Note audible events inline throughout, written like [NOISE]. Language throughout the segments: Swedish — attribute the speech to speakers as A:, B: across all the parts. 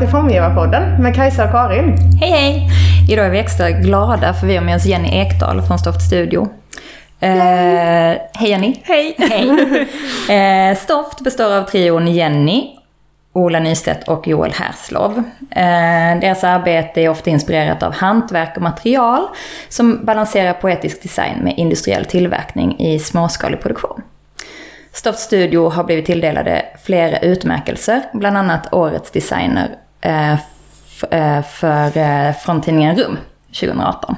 A: till Formgivarpodden med Kajsa och Karin.
B: Hej hej! Idag är vi extra glada för vi har med oss Jenny Ekdahl från Stoft Studio. Eh, hej Jenny!
C: Hej!
B: hej. [LAUGHS] Eh, Stoft består av trion Jenny, Ola Nystedt och Joel Herslov. Eh, deras arbete är ofta inspirerat av hantverk och material som balanserar poetisk design med industriell tillverkning i småskalig produktion. Stoft Studio har blivit tilldelade flera utmärkelser, bland annat Årets designer för, eh, från tidningen Rum 2018.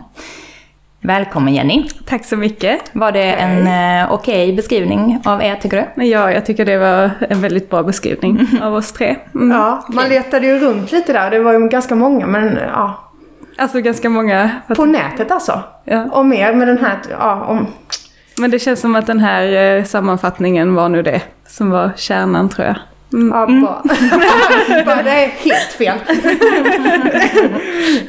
B: Välkommen Jenny!
C: Tack så mycket!
B: Var det en eh, okej okay beskrivning av er tycker du?
C: Ja, jag tycker det var en väldigt bra beskrivning [LAUGHS] av oss tre.
A: Mm. Ja, man letade ju runt lite där. Det var ju ganska många men ja.
C: Alltså ganska många.
A: På nätet alltså? Ja. Och mer med den här, ja, om
C: men det känns som att den här eh, sammanfattningen var nu det som var kärnan tror jag.
A: Mm. Ja, bra. [LAUGHS] bara, det är helt fel.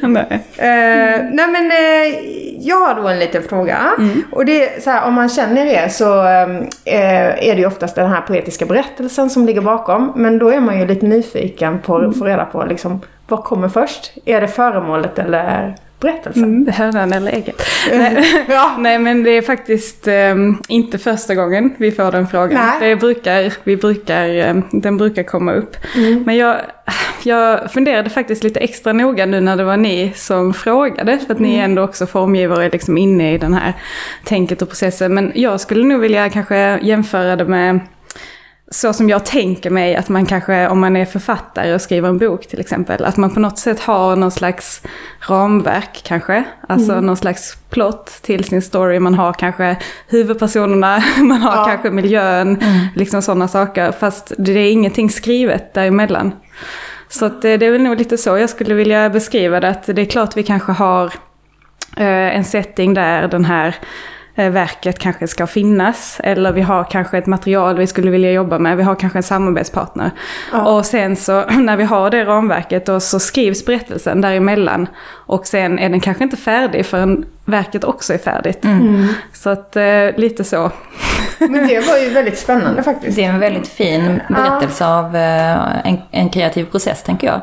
A: [LAUGHS] nej. Uh, nej men uh, jag har då en liten fråga. Mm. Och det är så här, om man känner er så uh, är det ju oftast den här poetiska berättelsen som ligger bakom. Men då är man ju lite nyfiken på att få reda på liksom, vad kommer först? Är det föremålet eller berättelsen. Mm,
C: hönan eller ägget. [LAUGHS] Nej, ja. [LAUGHS] nej men det är faktiskt um, inte första gången vi får den frågan. Nej. Det brukar, vi brukar, um, den brukar komma upp. Mm. Men jag, jag funderade faktiskt lite extra noga nu när det var ni som frågade. För att ni är mm. ändå också formgivare liksom inne i den här tänket och processen. Men jag skulle nog vilja kanske jämföra det med så som jag tänker mig att man kanske, om man är författare och skriver en bok till exempel, att man på något sätt har någon slags ramverk kanske. Alltså mm. någon slags plott till sin story. Man har kanske huvudpersonerna, [LAUGHS] man har ja. kanske miljön, mm. liksom sådana saker. Fast det är ingenting skrivet däremellan. Så det är väl nog lite så jag skulle vilja beskriva det. Att det är klart vi kanske har eh, en setting där den här verket kanske ska finnas. Eller vi har kanske ett material vi skulle vilja jobba med. Vi har kanske en samarbetspartner. Ja. Och sen så [CLEARS THROAT] när vi har det ramverket då så skrivs berättelsen däremellan. Och sen är den kanske inte färdig förrän verket också är färdigt. Mm. mm. Så att eh, lite så. [LAUGHS]
A: Men det var ju väldigt spännande faktiskt.
B: Det är en väldigt fin berättelse ja. av eh, en, en kreativ process tänker jag.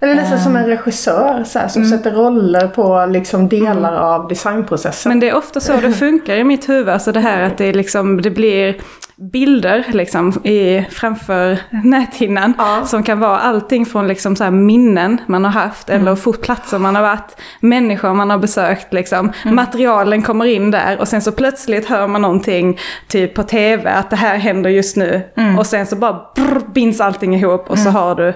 A: Eller nästan som en ehm. regissör så här, som mm. sätter roller på liksom delar mm. av designprocessen.
C: Men det är ofta så det funkar i mitt huvud. Alltså det här att det, liksom, det blir bilder liksom, i, framför näthinnan. Ja. Som kan vara allting från liksom, så minnen man har haft mm. eller platser man har varit. Människor man har besökt. Liksom. Mm. Materialen kommer in där och sen så plötsligt hör man någonting typ på tv att det här händer just nu. Mm. Och sen så bara brr, binds allting ihop och så mm. har du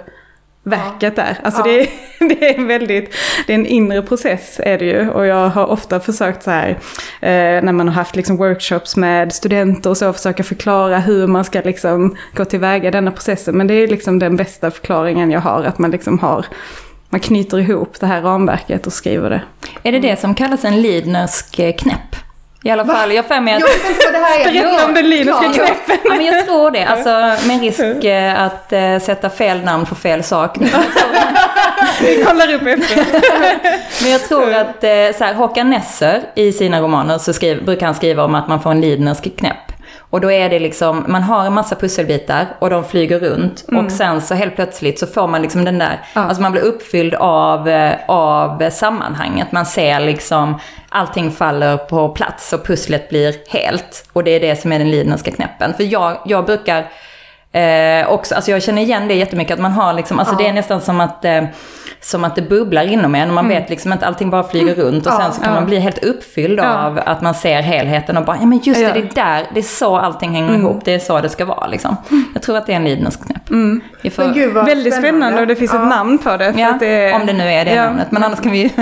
C: verket där. Alltså ja. det, är, [LAUGHS] det är en väldigt, det är en inre process är det ju. Och jag har ofta försökt så här, eh, när man har haft liksom workshops med studenter och så, försöka förklara hur man ska liksom gå tillväga i denna processen. Men det är liksom den bästa förklaringen jag har, att man liksom har man knyter ihop det här ramverket och skriver det.
B: Är det det som kallas en Lidnersk knäpp? I alla fall, jag för mig att...
A: Jag vet inte vad det här är. [LAUGHS]
C: Berätta om den lyriska knäppen.
B: Ja, men jag tror det. Alltså med risk [LAUGHS] eh, att äh, sätta fel namn på fel sak. [LAUGHS]
C: Vi kollar upp efter.
B: men jag tror att äh, så här, Håkan Nesser i sina romaner så skriver, brukar han skriva om att man får en Lidnersk knäpp. Och då är det liksom, man har en massa pusselbitar och de flyger runt. Mm. Och sen så helt plötsligt så får man liksom den där, ja. alltså man blir uppfylld av, eh, av sammanhanget. Man ser liksom, allting faller på plats och pusslet blir helt. Och det är det som är den lidnerska knäppen. För jag, jag brukar Eh, också, alltså jag känner igen det jättemycket, att man har liksom, alltså ja. det är nästan som att, eh, som att det bubblar inom en. Och man mm. vet liksom att allting bara flyger runt och ja, sen så kan ja. man bli helt uppfylld av att man ser helheten och bara, ja men just det, det är där, det är så allting hänger mm. ihop, det är så det ska vara liksom. Jag tror att det är en lidnadsknäpp.
C: Mm. Får... Väldigt spännande. spännande och det finns ett namn på det.
B: ja,
C: det
B: om det nu är det namnet, men annars kan vi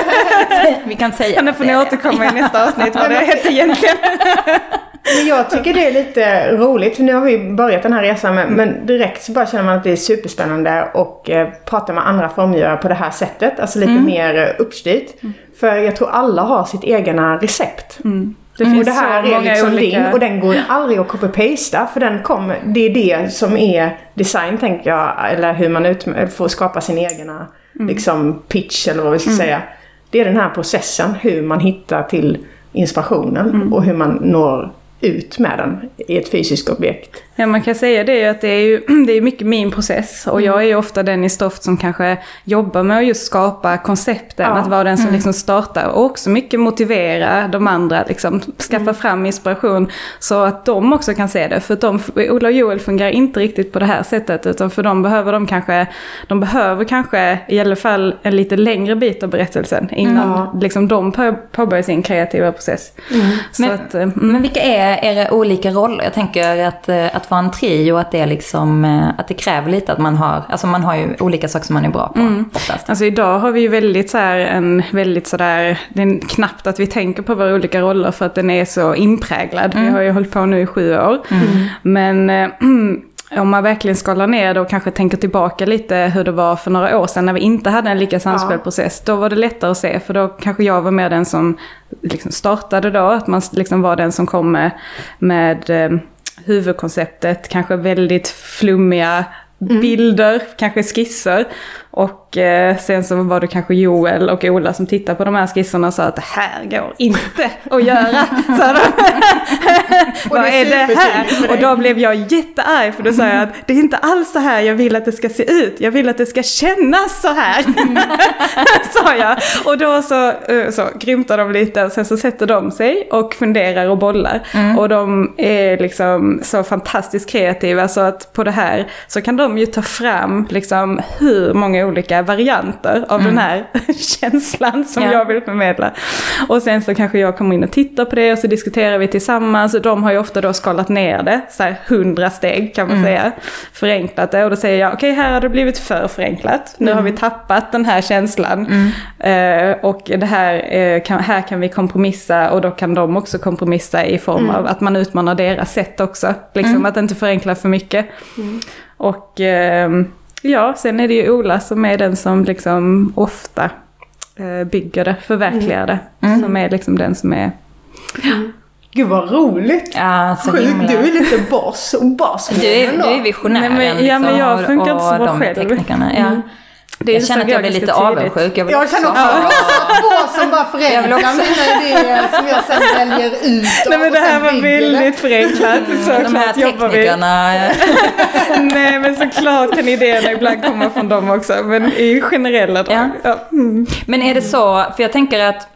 B: [LAUGHS] vi kan säga
C: Nu får ni återkomma i nästa avsnitt vad det heter egentligen. [LAUGHS]
A: Men jag tycker det är lite roligt, nu har vi börjat den här resan med, mm. men direkt så bara känner man att det är superspännande och eh, prata med andra formgivare på det här sättet. Alltså lite mm. mer eh, uppstyrt. Mm. För jag tror alla har sitt egna recept. Mm. Det finns och det här är liksom olika... din och den går aldrig att copy-pasta för den kommer, det är det som är design tänker jag, eller hur man ut, får skapa sin egna mm. liksom pitch eller vad vi ska mm. säga. Det är den här processen, hur man hittar till inspirationen och hur man når ut med den i ett fysiskt objekt.
C: Ja, man kan säga det att det är ju [CLEARS THROAT] det är mycket min process. Och mm. jag är ju ofta den i Stoft som kanske jobbar med att just skapa koncepten. Ja. Att vara den som mm. liksom startar. Och också mycket motivera de andra, liksom, skaffa mm. fram inspiration. Så att de också kan se det. För att de, Ola och Joel fungerar inte riktigt på det här sättet. Utan för dem behöver de kanske, de behöver kanske i alla fall en lite längre bit av berättelsen. Innan liksom, de påbörjar sin kreativa process.
B: Mm. Men, att, mm. men vilka är era olika roller? Jag tänker att, eh, att vara en trio, att det, liksom, eh, att det kräver lite att man har, alltså man har ju olika saker som man är bra på mm. oftast.
C: Alltså idag har vi ju väldigt så här, en väldigt sådär, det är knappt att vi tänker på våra olika roller för att den är så inpräglad. Vi mm. har ju hållit på nu i sju år. Mm. Men äh, [CLEARS THROAT] om man verkligen skalar ner det och kanske tänker tillbaka lite hur det var för några år sedan när vi inte hade en lika samspelad process. Då var det lättare att se för då kanske jag var mer den som liksom startade då. Att man liksom var den som kom med, med eh, huvudkonceptet, kanske väldigt flummiga mm. bilder, kanske skisser. Och eh, sen så var det kanske Joel och Ola som tittade på de här skisserna och sa att det här går inte att göra. Så [LAUGHS] de, Vad är det här? Och då blev jag jättearg för då sa jag att det är inte alls så här jag vill att det ska se ut. Jag vill att det ska kännas så här. [LAUGHS] sa jag. Och då så, eh, så grymtar de lite och sen så sätter de sig och funderar och bollar. Mm. Och de är liksom så fantastiskt kreativa så att på det här så kan de ju ta fram liksom hur många olika varianter av mm. den här [LAUGHS] känslan som ja. jag vill förmedla. Och sen så kanske jag kommer in och tittar på det och så diskuterar vi tillsammans. De har ju ofta då skalat ner det, så här hundra steg kan man mm. säga. Förenklat det och då säger jag okej okay, här har det blivit för förenklat. Nu mm. har vi mm. tappat den här känslan. Mm. Eh, och det här, eh, kan, här kan vi kompromissa och då kan de också kompromissa i form mm. av att man utmanar deras sätt också. Liksom att inte förenkla för mycket. Och eh, Ja, sen är det ju Ola som är den som liksom ofta eh, bygger det, förverkligar det. Mm. Som är liksom den som är...
A: Mm. Gud vad roligt!
B: Ja, så
A: Sjukt, du är lite boss och boss
B: Du är, du är visionären
C: Nej, men, Ja men jag liksom, funkar inte så bra själv. Teknikerna, ja. Mm.
B: Det jag känner att jag blir lite avundsjuk.
A: Jag, jag känner också att två som bara förenklar också... mina idéer som jag sen väljer ut. [LAUGHS]
C: Nej men det här var väldigt förenklat. [LAUGHS]
B: Mm. De här teknikerna. [LAUGHS]
C: Nej men såklart kan idéerna ibland komma från dem också. Men i generella drag. Ja. Ja.
B: Mm. Men är det så, för jag tänker att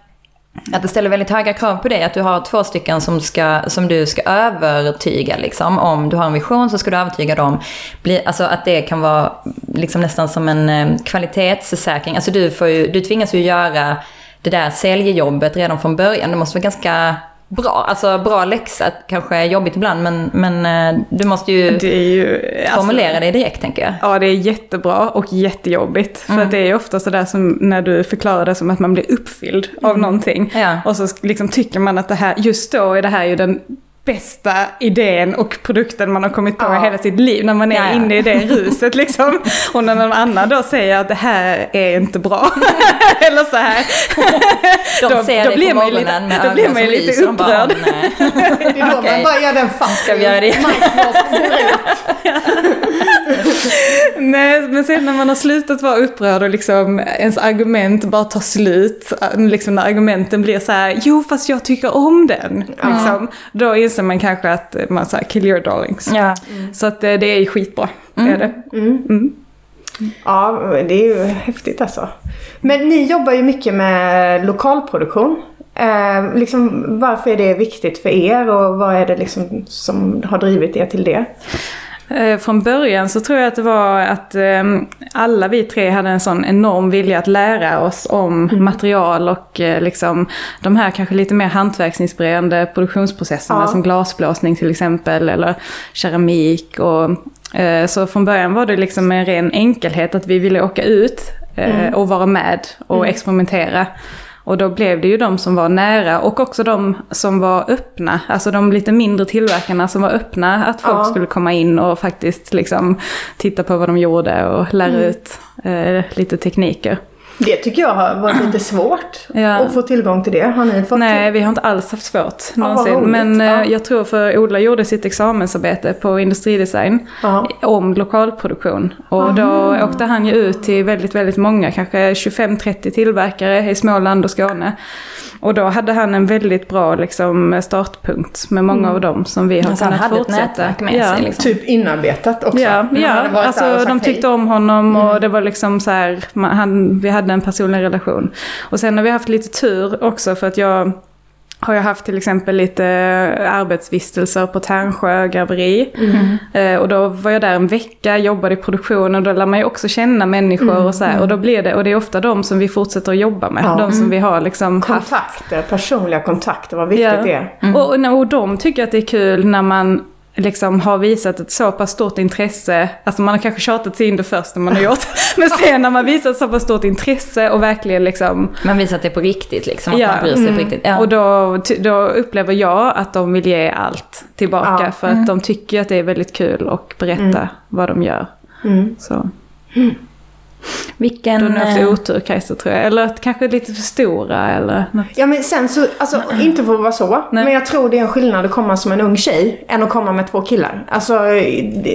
B: Mm. att det ställer väldigt höga krav på dig. Att du har två stycken som, ska, som du ska övertyga. Liksom. Om du har en vision så ska du övertyga dem. Bli, alltså att det kan vara liksom nästan som en eh, kvalitetssäkring. Alltså du, får ju, du tvingas ju göra det där säljjobbet redan från början. Det måste vara ganska bra, alltså bra läxa. Kanske jobbigt ibland men, men eh, du måste ju, ju formulera alltså, dig direkt tänker jag.
C: Ja det är jättebra och jättejobbigt. Mm. För att det är ofta sådär som när du förklarar det som att man blir uppfylld av mm. någonting. Ja. Och så liksom tycker man att det här, just då är det här ju den bästa idén och produkten man har kommit på ja. hela sitt liv. När man är ja, inne i det [LAUGHS] ruset liksom. Och när någon annan då säger att det här är inte bra. [LAUGHS] Eller så här.
B: De [LAUGHS] då, ser då, då blir man lite, med
C: Då blir man ju lite upprörd.
A: det är då okay. man bara gör den fast.
B: Ska vi göra det? [LAUGHS]
C: Nej, men sen när man har slutat vara upprörd och liksom ens argument bara tar slut. Liksom när argumenten blir så här, jo fast jag tycker om den. Liksom, då inser man kanske att man säger kill your darlings. Ja. Mm. Så att det, det är skitbra. Mm. Är det. Mm. mm.
A: Ja, det är ju häftigt alltså. Men ni jobbar ju mycket med lokalproduktion. Eh, liksom, varför är det viktigt för er och vad är det liksom som har drivit er till det?
C: Eh, från början så tror jag att det var att ehm, alla vi tre hade en sån enorm vilja att lära oss om mm. material och eh, liksom de här kanske lite mer hantverksinspirerande produktionsprocesserna ja. som glasblåsning till exempel eller keramik. Och, eh, så från början var det liksom en ren enkelhet att vi ville åka ut mm. och vara med och mm. experimentera. Och då blev det ju de som var nära och också de som var öppna, alltså de lite mindre tillverkarna som var öppna att folk ja. skulle komma in och faktiskt liksom titta på vad de gjorde och lära mm. ut eh, lite tekniker.
A: Det tycker jag har varit lite [CLEARS THROAT] svårt ja. att få tillgång till det. Har ni fått
C: Nej, till? vi har inte alls haft svårt någonsin. Ah, Men ja. jag tror för Ola gjorde sitt examensarbete på industridesign ah. om lokalproduktion. Och då åkte han ju ut till väldigt, väldigt många, kanske 25-30 tillverkare i Småland och Skåne. Och då hade han en väldigt bra liksom, startpunkt med många mm. av dem som vi har alltså kunnat fortsätta.
B: med ja. sig.
A: Liksom. Typ inarbetat också.
C: Ja, ja. alltså de tyckte hej. om honom och mm. det var liksom så här, man, han, vi hade en personlig relation. Och sen har vi haft lite tur också för att jag har jag haft till exempel lite arbetsvistelser på Tärnsjö garveri. Mm. Eh, och då var jag där en vecka, jobbade i produktion och då lär man ju också känna människor mm. och så här. Och då blir det, och det är ofta de som vi fortsätter att jobba med. Ja. De som vi har liksom
A: Kontakter, haft. personliga kontakter, vad viktigt ja. det är.
C: Mm. Och, och, och de tycker att det är kul när man liksom har visat ett så pass stort intresse, alltså man har kanske tjatat sig in det först när man har gjort, [LAUGHS] men sen när man visat så pass stort intresse och verkligen liksom...
B: Man visar att det är på riktigt liksom, att
C: ja,
B: man bryr sig mm, på riktigt. Ja.
C: Och då, då upplever jag att de vill ge allt tillbaka ja, för att mm. de tycker att det är väldigt kul att berätta mm. vad de gör. Mm. Så.
B: Vilken...
C: Du har haft eh, otur Kajsa tror jag. Eller kanske lite för stora eller något.
A: Ja men sen så, alltså inte för att vara så. Nej. Men jag tror det är en skillnad att komma som en ung tjej än att komma med två killar. Alltså,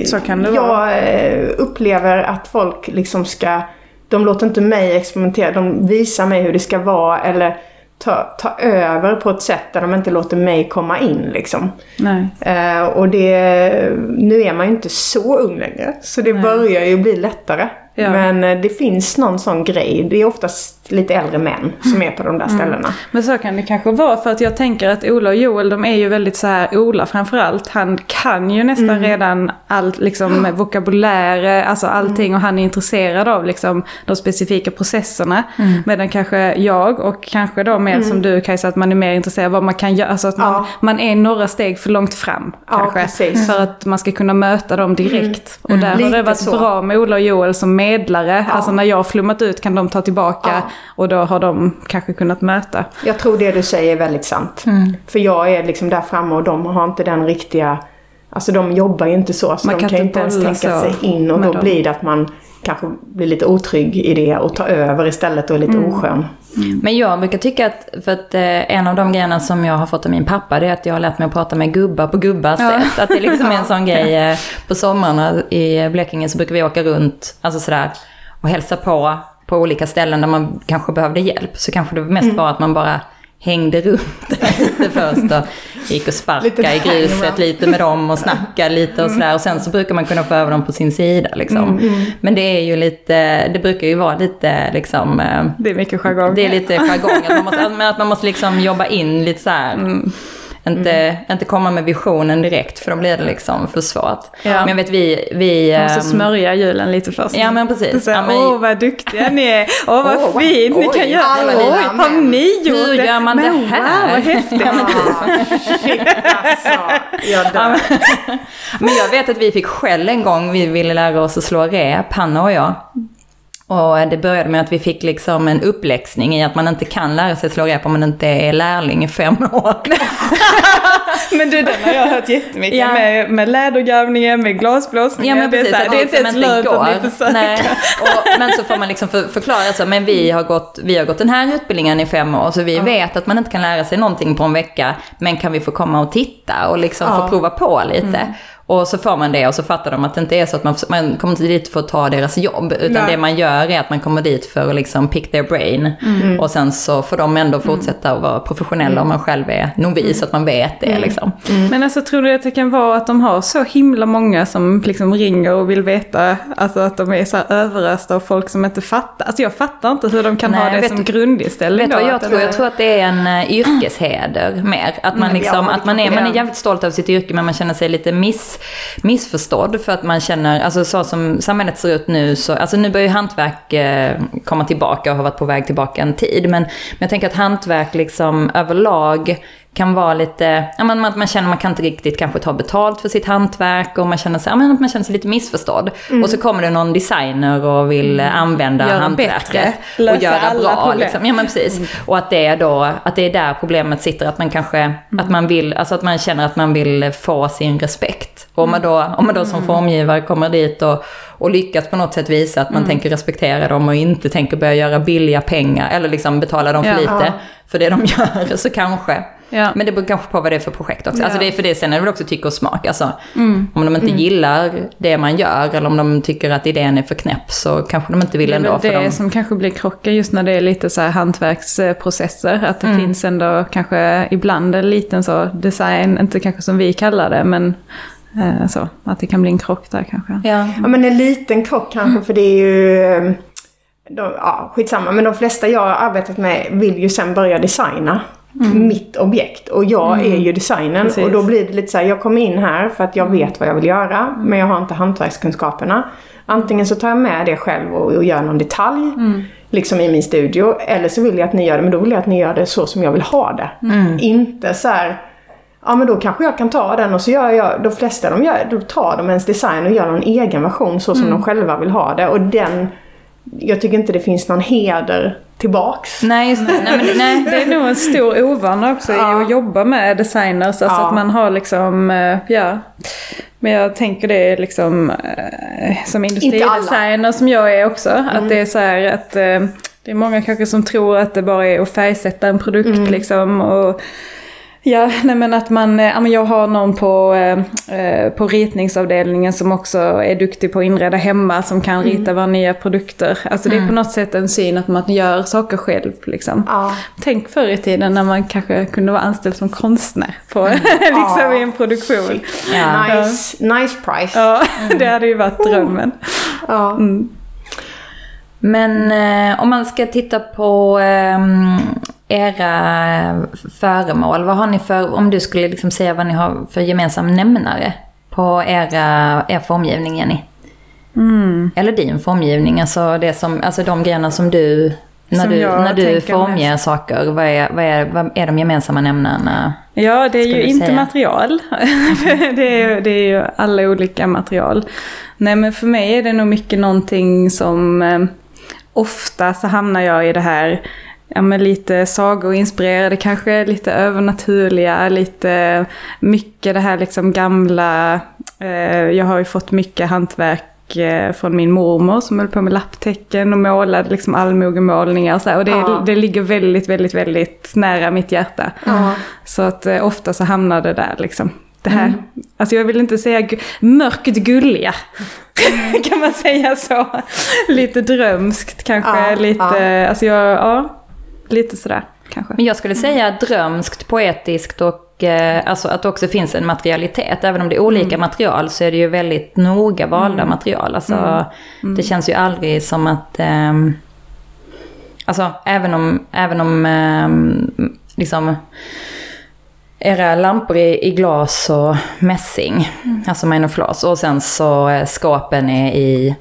C: så kan det
A: jag
C: vara.
A: Eh, upplever att folk liksom ska, de låter inte mig experimentera. De visar mig hur det ska vara eller ta, ta över på ett sätt där de inte låter mig komma in liksom.
C: Nej.
A: Uh, och det, nu är man ju inte så ung längre. Så det Nej. börjar ju bli lättare. Ja. Men eh, det finns någon sån grej. Det är oftast lite äldre män som är på de där mm. ställena. Mm.
C: Men så kan det kanske vara för att jag tänker att Ola och Joel de är ju väldigt så här, Ola framförallt, han kan ju nästan mm. redan allt liksom vokabulär, alltså allting mm. och han är intresserad av liksom de specifika processerna. Mm. Medan kanske jag och kanske då mer som du Kajsa, att man är mer intresserad av vad man kan göra, alltså att man, ja. man är några steg för långt fram ja, kanske. Precis. För att man ska kunna möta dem direkt. Och där har det varit så. bra med Ola och Joel som medlare. Ja. Alltså när jag har flummat ut kan de ta tillbaka ja. Och då har de kanske kunnat möta.
A: Jag tror det du säger är väldigt sant. Mm. För jag är liksom där framme och de har inte den riktiga Alltså de jobbar ju inte så, så man de kan, kan inte ens tänka sig in och då dem. blir det att man kanske blir lite otrygg i det och tar över istället och är lite mm. oskön.
B: Mm. Men jag brukar tycka att, för att eh, en av de grejerna som jag har fått av min pappa det är att jag har lärt mig att prata med gubbar på gubbars ja. sätt. Att det liksom är en sån [LAUGHS] grej. Eh, på sommarna i Blekinge så brukar vi åka runt, alltså sådär, och hälsa på på olika ställen där man kanske behövde hjälp. Så kanske det mest mm. var att man bara hängde runt [LAUGHS] lite först och gick och sparkade i gruset lite med dem och snackade lite och sådär. Och sen så brukar man kunna få över dem på sin sida liksom. Mm, mm. Men det är ju lite, det brukar ju vara lite liksom... Eh,
C: det är mycket jargong.
B: Det är lite jargong, att man måste, att man måste liksom jobba in lite så här, mm inte, mm. inte komma med visionen direkt för då blir det liksom för svårt. Ja. Men jag vet vi... vi
C: Man måste ehm, smörja julen lite först.
B: Ja men precis.
C: Så,
B: ja, men...
C: Åh vad duktiga ni är. Åh vad oh, fint ni kan göra. Oj, har ni gjort
B: Hur gör man
C: men,
B: det här?
C: Wow, vad häftigt.
A: alltså, jag dör. [LAUGHS]
B: men jag vet att vi fick skäll en gång. Vi ville lära oss att slå rep, Hanna och jag. Och det började med att vi fick liksom en uppläxning i att man inte kan lära sig slå rep om man inte är lärling i fem år. [LAUGHS]
C: men du, den har jag hört jättemycket ja. med, med lädergravningen, med glasblåsningen.
B: Ja, men precis,
C: det är,
B: det är inte ens lönt
C: om ni försöker. Nej.
B: Och, men så får man liksom för, förklara så, men vi har, gått, vi har gått den här utbildningen i fem år, så vi ja. vet att man inte kan lära sig någonting på en vecka, men kan vi få komma och titta och liksom ja. få prova på lite. Mm. Och så får man det och så fattar de att det inte är så att man, man kommer inte dit för att ta deras jobb. Utan Nej. det man gör är att man kommer dit för att liksom pick their brain. Mm. Och sen så får de ändå mm. fortsätta att vara professionella mm. om man själv är novis, så att man vet det
C: mm.
B: liksom.
C: Mm. Men alltså tror du att det kan vara att de har så himla många som liksom ringer och vill veta, alltså att de är så här överösta av folk som inte fattar. Alltså jag fattar inte hur de kan Nej, ha det som grundinställning
B: Vet du vad jag tror? Jag tror att det är en uh, yrkesheder mer. Att man liksom, att man är, man är jävligt stolt över sitt yrke men man känner sig lite miss missförstådd för att man känner, alltså så som samhället ser ut nu så, alltså nu börjar ju hantverk eh, komma tillbaka och har varit på väg tillbaka en tid. Men, men jag tänker att hantverk liksom överlag kan vara lite, ja, man, man, man känner man kan inte riktigt kanske ta betalt för sitt hantverk och man känner sig, ja, man känner sig lite missförstådd. Mm. Och så kommer det någon designer och vill mm. använda Gör hantverket och göra bra. Liksom. Ja men precis. Mm. Och att det är då, att det är där problemet sitter, att man kanske, mm. att man vill, alltså att man känner att man vill få sin respekt. Och om man då, om man då som mm. formgivare kommer dit och, och lyckas på något sätt visa att man mm. tänker respektera dem och inte tänker börja göra billiga pengar eller liksom betala dem för ja, lite för det de [LAUGHS] gör, så kanske Ja. Men det beror kanske på vad det är för projekt också. Ja. Alltså det är för det, sen är det väl också tycke och smak. Alltså, mm. Om de inte mm. gillar det man gör eller om de tycker att idén är för knäpp så kanske de inte vill ändå.
C: Det är
B: det de...
C: som kanske blir krocken just när det är lite så här hantverksprocesser. Att det mm. finns ändå kanske ibland en liten så design, inte kanske som vi kallar det, men eh, så, att det kan bli en krock där kanske.
A: Ja, ja men en liten krock kanske för det är ju eh, de, ja, skitsamma, men de flesta jag har arbetat med vill ju sen börja designa. Mm. mitt objekt och jag mm. är ju designern Precis. och då blir det lite så här, jag kommer in här för att jag mm. vet vad jag vill göra mm. men jag har inte hantverkskunskaperna. Antingen så tar jag med det själv och, och gör någon detalj mm. liksom i min studio eller så vill jag att ni gör det men då vill jag att ni gör det så som jag vill ha det. Mm. Inte så här, ja men då kanske jag kan ta den och så gör jag, de flesta de gör, då tar de ens design och gör någon egen version så som de själva vill ha det och den jag tycker inte det finns någon heder tillbaks.
C: Nej, just det. Nej, men, nej. det är nog en stor ovana också ja. i att jobba med designers. Alltså ja. att man har liksom, eh, ja. Men jag tänker det liksom eh, som industridesigner som jag är också. Mm. Att det är så här att eh, det är många kanske som tror att det bara är att färgsätta en produkt mm. liksom. Och, Ja, nej men att man, eh, ja, jag har någon på, eh, eh, på ritningsavdelningen som också är duktig på att inreda hemma, som kan mm. rita våra nya produkter. Alltså det är mm. på något sätt en syn att man gör saker själv. Liksom. Ja. Tänk förr i tiden när man kanske kunde vara anställd som konstnär på, mm. [LAUGHS] liksom ja. i en produktion.
A: Ja. Nice, nice price.
C: Ja, [LAUGHS] det hade ju varit drömmen. Mm.
B: Men eh, om man ska titta på eh, era föremål, vad har ni för, om du skulle liksom säga vad ni har för gemensam nämnare på era, er formgivning Jenny? Mm. Eller din formgivning, alltså, det som, alltså de grejerna som du, när som du, när du formger mest. saker, vad är, vad, är, vad är de gemensamma nämnarna?
C: Ja, det är ju inte säga? material. [LAUGHS] det, är, det är ju alla olika material. Nej men för mig är det nog mycket någonting som eh, ofta så hamnar jag i det här ja, men lite sagoinspirerade, kanske lite övernaturliga, lite mycket det här liksom gamla. Eh, jag har ju fått mycket hantverk eh, från min mormor som höll på med lapptäcken och målade liksom allmogemålningar och så. Och det, ja. det ligger väldigt, väldigt, väldigt nära mitt hjärta. Ja. Så att eh, ofta så hamnar det där liksom. Det här, mm. alltså jag vill inte säga mörkt gulliga. Mm. [LAUGHS] kan man säga så? lite drömskt kanske, ja, lite, ja. alltså jag, ja lite sådär kanske.
B: Men jag skulle säga drömskt, poetiskt och eh, alltså att det också finns en materialitet. Även om det är olika mm. material så är det ju väldigt noga valda mm. material. Alltså, mm. mm. Det känns ju aldrig som att... Eh, alltså även om, även om eh, liksom era lampor är i glas och mässing, mm. alltså menoflas. Och sen så eh, skåpen är i...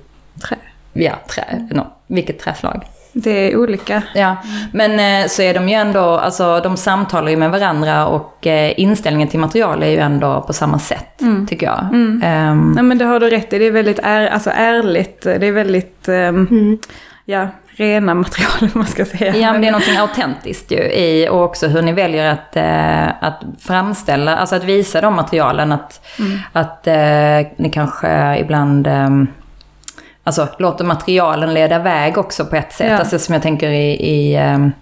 C: Trä.
B: Ja, trä. No, vilket träslag?
C: Det är olika.
B: Ja, men eh, så är de ju ändå, alltså de samtalar ju med varandra och eh, inställningen till material är ju ändå på samma sätt, mm. tycker jag. Mm.
C: Um, ja men det har du rätt i, det är väldigt är, alltså ärligt, det är väldigt, um, mm. ja, rena material man ska säga.
B: Ja men det är någonting autentiskt ju i, och också hur ni väljer att, eh, att framställa, alltså att visa de materialen, att, mm. att eh, ni kanske ibland eh, alltså, låter materialen leda väg också på ett sätt. Ja. Alltså, som jag tänker i, i, um,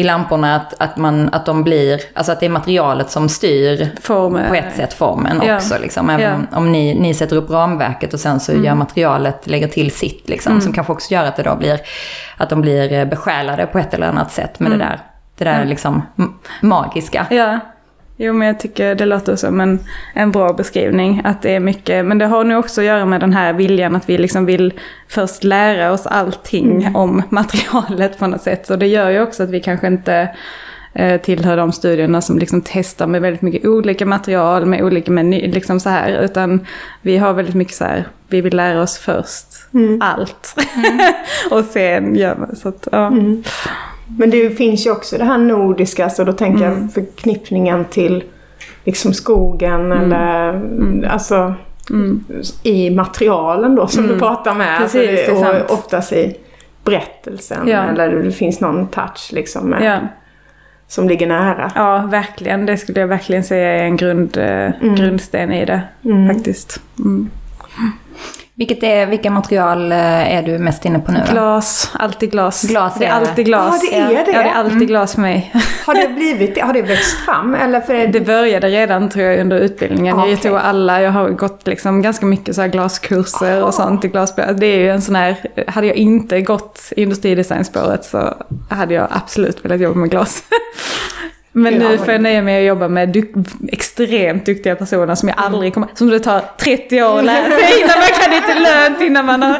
B: i lamporna, att, att, man, att de blir, alltså att det är materialet som styr Form, på ett sätt formen ja. också. Liksom. Även ja. om ni, ni sätter upp ramverket och sen så mm. gör materialet, lägger till sitt, liksom, mm. som kanske också gör att det då blir, att de blir eh, besjälade på ett eller annat sätt med mm. det där, det där liksom magiska.
C: Ja. Jo men jag tycker det låter som en, en bra beskrivning. Att det är mycket, men det har nog också att göra med den här viljan att vi liksom vill först lära oss allting mm. om [LAUGHS] materialet på något sätt. Så det gör ju också att vi kanske inte eh, tillhör de studierna som liksom testar med väldigt mycket olika material, med olika meny, liksom så här. Utan vi har väldigt mycket så här, vi vill lära oss först mm. allt. Mm. [LAUGHS] och sen gör vi så att, ja.
A: Men det finns ju också det här nordiska, så då tänker mm. jag förknippningen till liksom skogen mm. eller mm. alltså mm. i materialen då som du mm. pratar med.
C: Precis,
A: alltså, och oftast i berättelsen ja. eller det finns någon touch liksom med, ja. som ligger nära.
C: Ja, verkligen. Det skulle jag verkligen säga är en grund, eh, mm. grundsten i det faktiskt.
B: Vilket är, vilka material eh, är du mest inne på nu?
C: Då? Glas, alltid glas.
B: Glas
C: det är alltid glas.
A: Ja, det är det.
C: Ja, det är alltid mm. glas för mig. [LAUGHS]
A: Har det blivit, har det växt fram? Eller för det...
C: det började redan tror jag under utbildningen. Okay. Jag tog alla, jag har gått liksom ganska mycket så glaskurser Aha. och sånt i glasblad. Det är ju en sån här, hade jag inte gått industridesignspåret så hade jag absolut velat jobba med glas. [LAUGHS] Men nu får jag nöja mig att jobba med du extremt duktiga personer som jag mm. aldrig kommer... Som det tar 30 år att lära sig [LAUGHS] innan man kan lite lönt innan man har...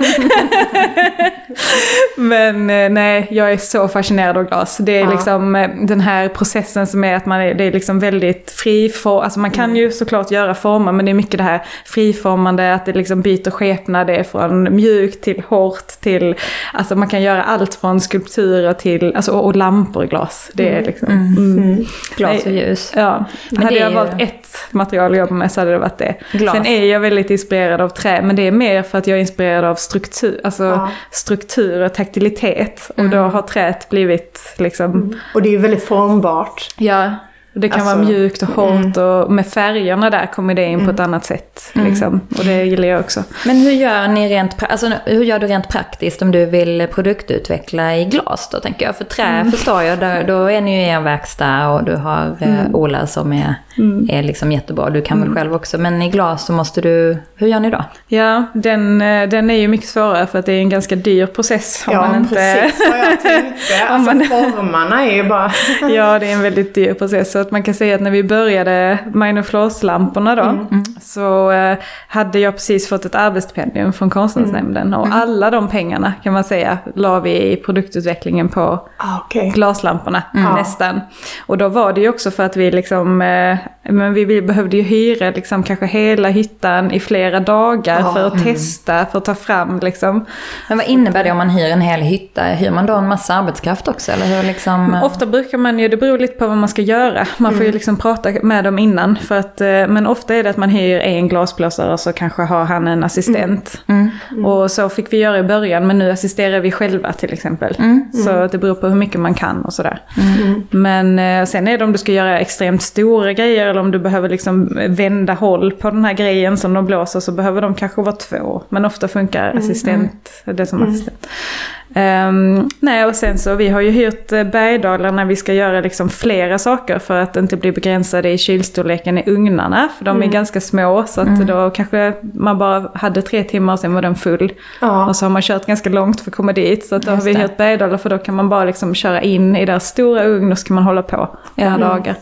C: [LAUGHS] Men eh, nej, jag är så fascinerad av glas. Det är ja. liksom eh, den här processen som är att man är, det är liksom väldigt friform. Alltså man kan mm. ju såklart göra former men det är mycket det här friformande, att det liksom byter skepnad. Det är från mjukt till hårt till... Alltså man kan göra allt från skulpturer till... Alltså, och, och lampor i glas. Det är mm. liksom... Mm. Mm.
B: Glas och ljus.
C: Ja. Men hade jag ju... valt ett material att jobba med så hade det varit det. Glas. Sen är jag väldigt inspirerad av trä, men det är mer för att jag är inspirerad av struktur, alltså ja. struktur och taktilitet. Och då mm. har träet blivit liksom... Mm.
A: Och det är ju väldigt formbart.
C: Ja. Det kan alltså, vara mjukt och hårt mm. och med färgerna där kommer det in mm. på ett annat sätt. Mm. Liksom. Och det gillar jag också.
B: Men hur gör, ni rent, alltså, hur gör du rent praktiskt om du vill produktutveckla i glas då tänker jag? För trä mm. förstår jag, då, då är ni ju i en verkstad och du har eh, mm. Ola som är, mm. är liksom jättebra. Du kan väl själv också. Men i glas så måste du, hur gör ni då?
C: Ja, den, eh, den är ju mycket svårare för att det är en ganska dyr process.
A: Om ja, man inte... precis vad jag tänkte. [LAUGHS] Alltså formarna är ju bara... [LAUGHS]
C: ja, det är en väldigt dyr process att man kan säga att när vi började Minor Floors-lamporna då, mm. Mm. så eh, hade jag precis fått ett arbetsstipendium från Konstnärsnämnden. Mm. Och mm. alla de pengarna kan man säga la vi i produktutvecklingen på ah, okay. glaslamporna nästan. Och då var det ju också för att vi liksom, eh, men vi behövde ju hyra liksom kanske hela hyttan i flera dagar för att testa, för att ta fram liksom.
B: Men vad innebär det om man hyr en hel hytta? Hyr man då en massa arbetskraft också? Eller hur liksom...
C: Ofta brukar man ju, det beror lite på vad man ska göra. Man får ju liksom prata med dem innan. För att, eh, men ofta är det att man hyr en glasblåsare och så kanske har han en assistent. Mm. Mm. Och så fick vi göra i början men nu assisterar vi själva till exempel. Mm. Så det beror på hur mycket man kan och sådär. Mm. Men eh, sen är det om du ska göra extremt stora grejer eller om du behöver liksom vända håll på den här grejen som de blåser så behöver de kanske vara två. Men ofta funkar mm. assistent, det som assistent. Um, nej, och sen så vi har ju hyrt eh, Bergdalar när vi ska göra liksom flera saker för att inte bli begränsade i kylstorleken i ugnarna. För de är mm. ganska små så att mm. då kanske man bara hade tre timmar och sen var den full. Ja. Och så har man kört ganska långt för att komma dit. Så att då Just har vi hyrt Bergdalar för då kan man bara liksom köra in i deras stora ugn och så kan man hålla på i några mm. dagar.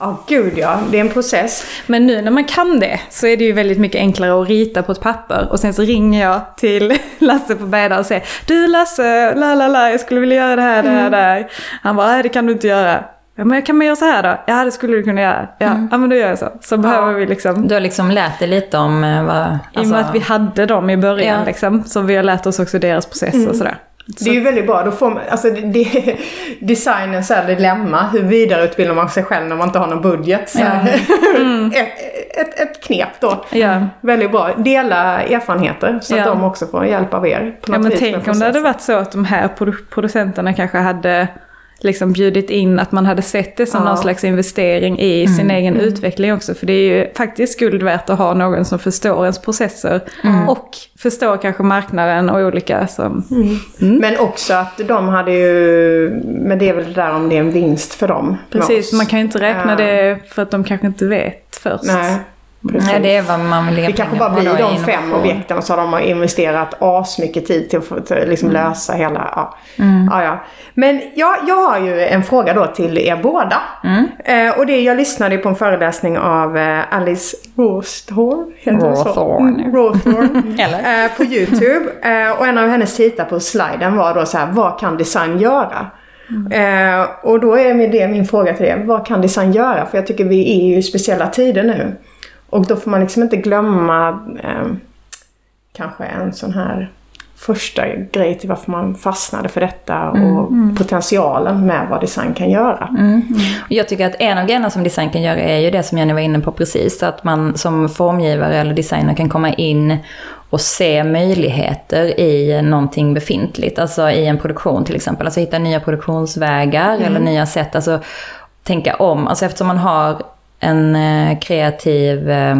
A: Ja, oh, gud ja. Det är en process.
C: Men nu när man kan det så är det ju väldigt mycket enklare att rita på ett papper. Och sen så ringer jag till [LAUGHS] Lasse på Berda och säger Du Lasse, la la la, jag skulle vilja göra det här, det här, mm. det här. Han bara, nej det kan du inte göra. Ja, men kan man göra så här då? Ja, det skulle du kunna göra. Ja, mm. ja men då gör jag så. Så ja. behöver vi liksom...
B: Du har liksom lärt dig lite om
C: eh,
B: vad...
C: Alltså... I och med alltså- att vi hade dem i början ja. liksom. Så vi har lärt oss också deras process mm. och sådär.
A: Det är ju väldigt bra. Då får man, alltså det, designens dilemma. Hur vidareutbildar man sig själv när man inte har någon budget? Så ja. [LAUGHS] mm. ett, ett, ett, knep då. Ja. Väldigt bra. Dela erfarenheter så att ja. de också får hjälp av er.
C: ja, men tänk om det hade varit så att de här producenterna kanske hade liksom bjudit in att man hade sett det som ja. någon slags investering i mm. sin egen mm. utveckling också. För det är ju faktiskt guld värt att ha någon som förstår ens processer mm. och förstår kanske marknaden och olika som...
A: Mm. mm. Men också att de hade ju, men det är väl det där om det är en vinst för dem.
C: Precis, man kan ju inte räkna det för att de kanske inte vet först.
B: Nej. Precis. Nej, det är vad man vill
A: Det kanske bara blir de fem objekten och så har de investerat asmycket tid till att liksom mm. lösa hela... Ja. Mm. Ja, ja. Men ja, jag har ju en fråga då till er båda. Mm. Eh, och det jag lyssnade på en föreläsning av eh, Alice Rawsthorn.
B: Rawthorn.
A: Rawthorn. eh, på YouTube. Eh, och en av hennes titlar på sliden var då så här, vad kan design göra? Mm. Eh, och då är det min fråga till er. Vad kan design göra? För jag tycker vi är ju i speciella tider nu. Och då får man liksom inte glömma eh, kanske en sån här första grej till varför man fastnade för detta och mm. potentialen med vad design kan göra. Mm.
B: Jag tycker att en av grejerna som design kan göra är ju det som Jenny var inne på precis. Att man som formgivare eller designer kan komma in och se möjligheter i någonting befintligt. Alltså i en produktion till exempel. Alltså hitta nya produktionsvägar mm. eller nya sätt. Alltså tänka om. Alltså eftersom man har en eh, kreativ eh,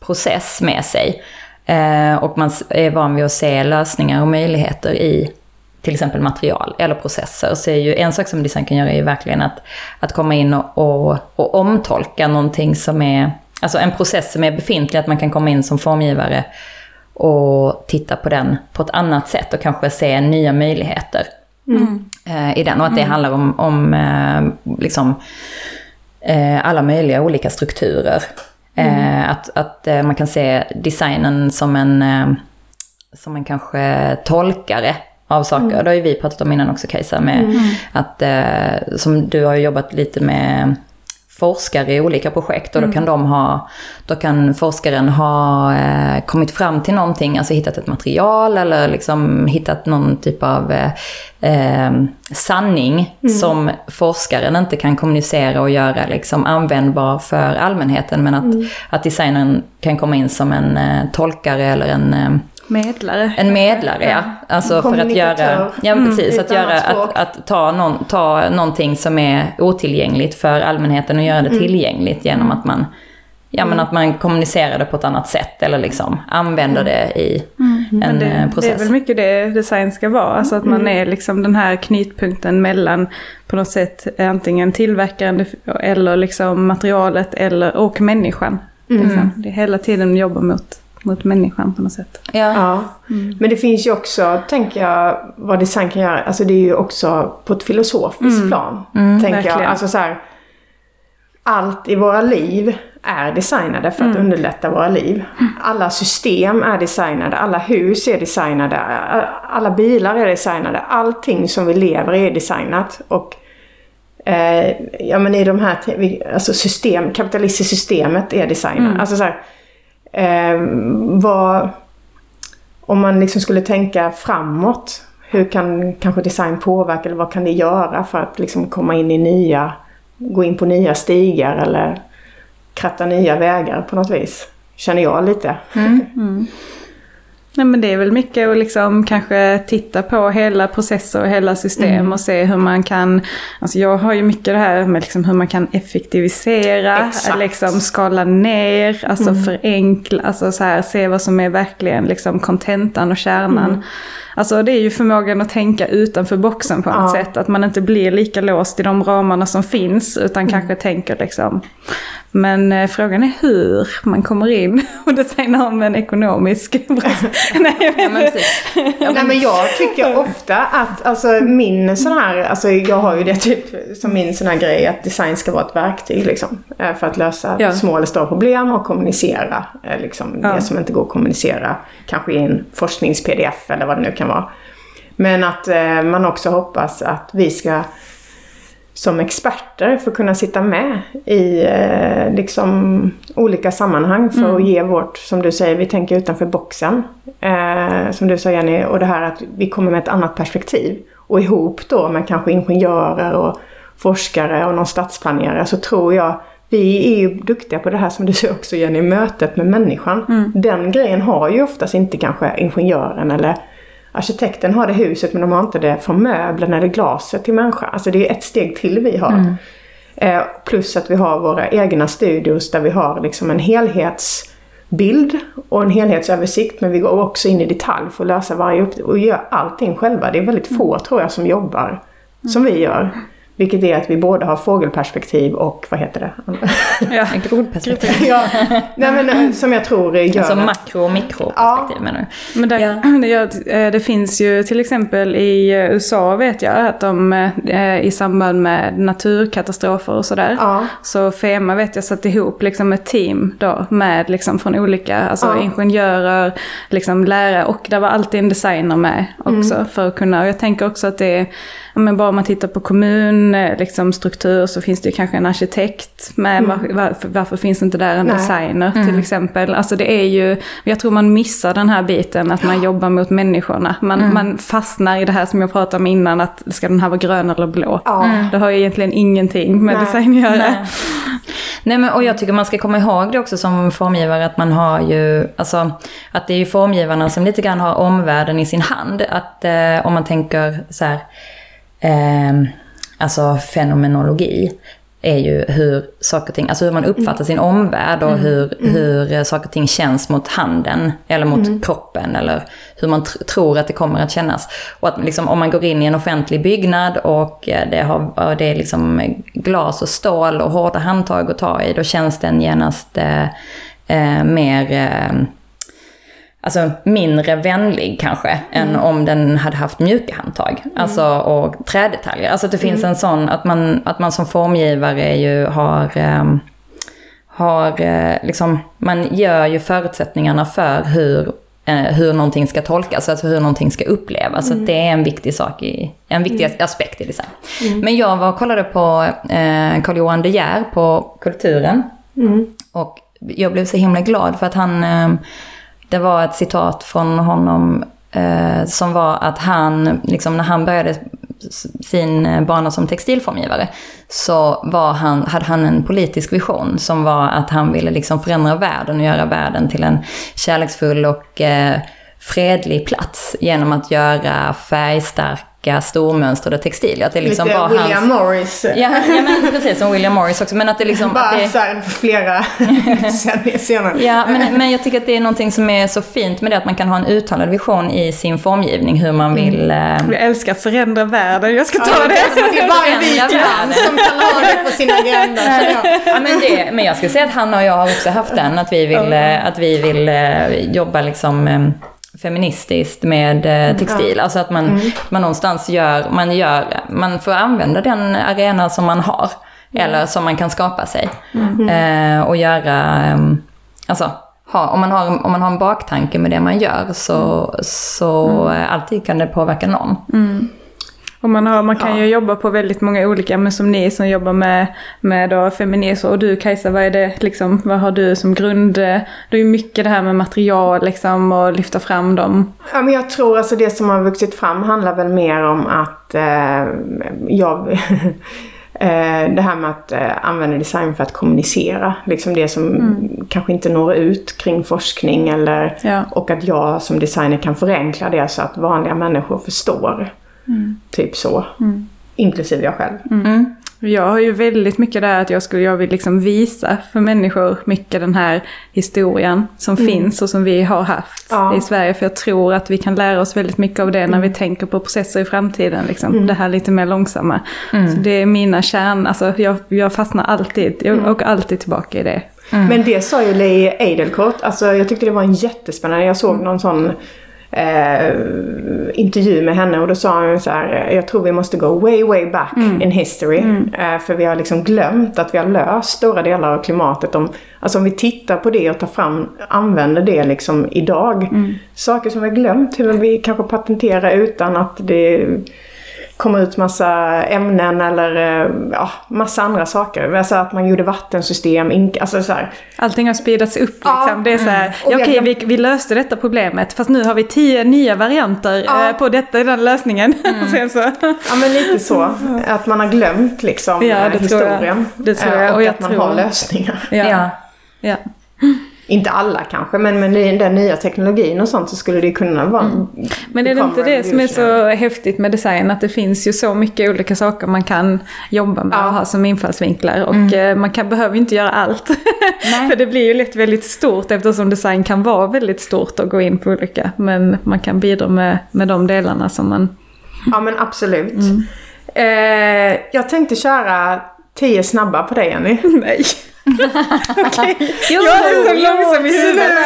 B: process med sig Eh, och man är van vid att se lösningar och möjligheter i till exempel material eller processer. Så är ju en sak som design kan göra är ju verkligen att, att komma in och, och, och omtolka någonting som är, alltså en process som är befintlig, att man kan komma in som formgivare och titta på den på ett annat sätt och kanske se nya möjligheter mm. eh, i den. Och att det mm. handlar om, om liksom, alla möjliga olika strukturer. Mm. Eh, att att eh, man kan se designen som en, eh, som en kanske tolkare av saker. Mm. Det har ju vi pratat om innan också Kajsa, med mm. att, som du har jobbat lite med forskare i olika projekt och då kan, mm. de ha, då kan forskaren ha eh, kommit fram till någonting, alltså hittat ett material eller liksom hittat någon typ av eh, eh, sanning mm. som forskaren inte kan kommunicera och göra liksom användbar för allmänheten. Men att, mm. att designern kan komma in som en eh, tolkare eller en eh,
C: Medlare.
B: En medlare, ja. Alltså för att göra, ja mm, precis, att göra, att, att, ta, någon, ta någonting som är otillgängligt för allmänheten och göra det mm. tillgängligt genom mm. att man, ja men mm. att man kommunicerar det på ett annat sätt eller liksom använder det i mm. en det, process.
C: Det är väl mycket det design ska vara, alltså att man är liksom den här knytpunkten mellan på något sätt antingen tillverkaren eller liksom materialet eller, och människan. Liksom. Det är hela tiden jobba mot mot människan på något sätt.
A: Ja. ja. Mm. Men det finns ju också, tänker jag, vad design kan göra. Alltså det är ju också på ett filosofiskt mm. plan. Mm, tänker verkligen. jag. Alltså så här, allt i våra liv är designade för att mm. underlätta våra liv. Alla system är designade, alla hus är designade, alla bilar är designade. Allting som vi lever i är designat. Och eh, ja men i de här, alltså system, kapitalistiska systemet är designat. Mm. Alltså så här, Eh, vad, om man liksom skulle tänka framåt, hur kan kanske design påverka eller vad kan det göra för att liksom komma in i nya, gå in på nya stigar eller kratta nya vägar på något vis? Känner jag lite. Mm. Mm.
C: Nej men det är väl mycket att liksom kanske titta på hela processer och hela system mm. och se hur man kan, alltså jag har ju mycket det här med liksom hur man kan effektivisera, liksom skala ner, alltså mm. förenkla, alltså så här, se vad som är verkligen liksom kontentan och kärnan. Mm. Alltså det är ju förmågan att tänka utanför boxen på något ja. sätt. Att man inte blir lika låst i de ramarna som finns utan mm. kanske tänker liksom men eh, frågan är hur man kommer in [LAUGHS] och designar om en ekonomisk [LAUGHS]
A: Nej, jag ja, men, Nej, men jag tycker [LAUGHS] ofta att alltså, min sån här, alltså jag har ju det typ som min sån här grej att design ska vara ett verktyg liksom. Eh, för att lösa ja. små eller stora problem och kommunicera eh, liksom, ja. det som inte går att kommunicera. Kanske i en forsknings-pdf eller vad det nu kan vara. Men att eh, man också hoppas att vi ska som experter att kunna sitta med i eh, liksom, olika sammanhang för mm. att ge vårt, som du säger, vi tänker utanför boxen. Eh, som du sa Jenny, och det här att vi kommer med ett annat perspektiv. Och ihop då med kanske ingenjörer och forskare och någon stadsplanerare så tror jag vi är ju duktiga på det här som du säger också Jenny, mötet med människan. Mm. Den grejen har ju oftast inte kanske ingenjören eller Arkitekten har det huset men de har inte det från möblerna eller glaset till människa. Alltså det är ett steg till vi har. Mm. Eh, plus att vi har våra egna studios där vi har liksom en helhetsbild och en helhetsöversikt. Men vi går också in i detalj för att lösa varje uppgift och gör allting själva. Det är väldigt få tror jag som jobbar som vi gör. Vilket är att vi både har fågelperspektiv och, vad heter det?
B: Ja, [LAUGHS] grodperspektiv.
A: ja, nej, men, eh, som jag tror gör
B: Alltså makro och mikroperspektiv ja. menar
C: du? Men där, ja. [CLEARS THROAT] det, eh, det, finns ju till exempel i USA vet jag att de eh, i samband med naturkatastrofer och sådär. Ja. Så FEMA vet jag satt ihop liksom ett team då med liksom från olika, alltså ja. ingenjörer, liksom lärare och där var alltid en designer med också. Mm. För att kunna, och jag tänker också att det är men bara om man tittar på kommunstruktur liksom, så finns det ju kanske en arkitekt med. Mm. Var, varför, varför, finns inte där en Nej. designer mm. till exempel? Alltså det är ju, jag tror man missar den här biten att man jobbar mot människorna. Man, mm. man fastnar i det här som jag pratade om innan, att ska den här vara grön eller blå? Mm. Det har ju egentligen ingenting med Nej. design att göra.
B: Nej. [LAUGHS] Nej men och jag tycker man ska komma ihåg det också som formgivare att man har ju, alltså att det är ju formgivarna som lite grann har omvärlden i sin hand. Att eh, om man tänker så här, eh, alltså fenomenologi. är ju hur saker och ting, alltså hur man uppfattar sin omvärld och hur, hur saker och ting känns mot handen eller mot kroppen eller hur man tr tror att det kommer att kännas. Och att liksom, om man går in i en offentlig byggnad och det, har, och det är liksom glas och stål och hårda handtag att ta i, då känns den genast eh, eh, mer eh, alltså mindre vänlig kanske mm. än om den hade haft mjuka handtag. Mm. Alltså och trädetaljer. Alltså att det finns mm. en sån, att man, att man som formgivare ju har, eh, har eh, liksom, man gör ju förutsättningarna för hur eh, hur någonting ska tolkas, alltså hur någonting ska upplevas. Mm. Så det är en viktig sak i, en viktig mm. aspekt i design. Mm. Men jag var och kollade på eh, Carl-Johan De Geer på Kulturen. Mm. Och jag blev så himla glad för att han eh, det var ett citat från honom eh, som var att han, liksom när han började sin eh, bana som textilformgivare så var han, hade han en politisk vision som var att han ville liksom förändra världen och göra världen till en kärleksfull och eh, fredlig plats genom att göra färgstark olika stormönstrade textilier. Att det liksom
A: Lite
B: var
A: William
B: hans...
A: Morris.
B: Ja, ja, men precis som William Morris också. Men att det liksom...
A: Bara
B: att det...
A: så här, flera [LAUGHS] senare.
B: Ja, men, men jag tycker att det är någonting som är så fint med det att man kan ha en uttalad vision i sin formgivning hur man vill... Mm.
C: Jag älskar förändra världen, jag ska ta
A: ja,
C: det.
A: Det är bara en vit man som kan ha det på sin agenda.
B: ja, men, det, men jag skulle säga att Hanna och jag har också haft den, att vi vill, mm. att vi vill eh, jobba liksom feministiskt med eh, textil. Ja. Alltså att man, mm. man någonstans gör, man gör, man får använda den arena som man har. Mm. Eller som man kan skapa sig. Mm. Eh, och göra, eh, alltså ha, om, man har, om man har en baktanke med det man gör så, mm. så mm. alltid kan det påverka någon.
C: Och man, har, man kan ja. ju jobba på väldigt många olika, men som ni som jobbar med, med då feminism och du Kajsa, vad är det liksom, vad har du som grund? Det är ju mycket det här med material liksom och lyfta fram dem.
A: Ja men jag tror alltså det som har vuxit fram handlar väl mer om att eh, jag [LAUGHS] eh, det här med att eh, använda design för att kommunicera. Liksom det som mm. kanske inte når ut kring forskning eller ja. och att jag som designer kan förenkla det så att vanliga människor förstår. Mm. Typ så. Mm. Inklusive jag själv.
C: Mm. mm. Jag har ju väldigt mycket där att jag, skulle, jag vill liksom visa för människor mycket den här historien som mm. finns och som vi har haft ja. i Sverige. För jag tror att vi kan lära oss väldigt mycket av det när vi mm. tänker på processer i framtiden. Liksom. Det här lite mer långsamma. Så det är mina kärn, alltså jag, jag fastnar alltid, jag åker alltid tillbaka i det.
A: Men det sa ju Leigh Eidelkort, alltså jag tyckte det var en jättespännande, jag såg någon sån eh, intervju med henne och då sa hon så här, jag tror vi måste gå way way back mm. in history. Mm. Eh, för vi har liksom glömt att vi har löst stora delar av klimatet. Om, alltså om vi tittar på det och tar fram, använder det liksom idag. Mm. Saker som vi har glömt, hur vi kanske patenterar utan att det komma ut massa ämnen eller eh, ja, massa andra saker. Alltså att man gjorde vattensystem, alltså så här.
C: Allting har speedats upp liksom. Ja. Det är så här, mm. ja, okej vi, vi, löste detta problemet fast nu har vi tio nya varianter ja. eh, på detta, den lösningen. Mm. [LAUGHS] Sen så.
A: Ja men lite så. Att man har glömt liksom ja, det historien. Tror jag.
C: Det tror jag.
A: Och, och
C: jag
A: att man har lösningar.
C: Ja. ja
A: inte alla kanske, men med den nya teknologin och sånt så skulle det kunna vara... Mm.
C: Men är det inte det som är så häftigt med design? Att det finns ju så mycket olika saker man kan jobba med ja. och ha som infallsvinklar. Och mm. Eh, man kan, behöver inte göra allt. [LAUGHS] För det blir ju lätt väldigt stort eftersom design kan vara väldigt stort och gå in på olika. Men man kan bidra med, med de delarna som man...
A: Ja men absolut. Mm. Eh, jag tänkte köra tio snabba på dig Jenny. [LAUGHS]
C: Nej. [LAUGHS] okay. Jo, jag är så långsam i huvudet. [LAUGHS]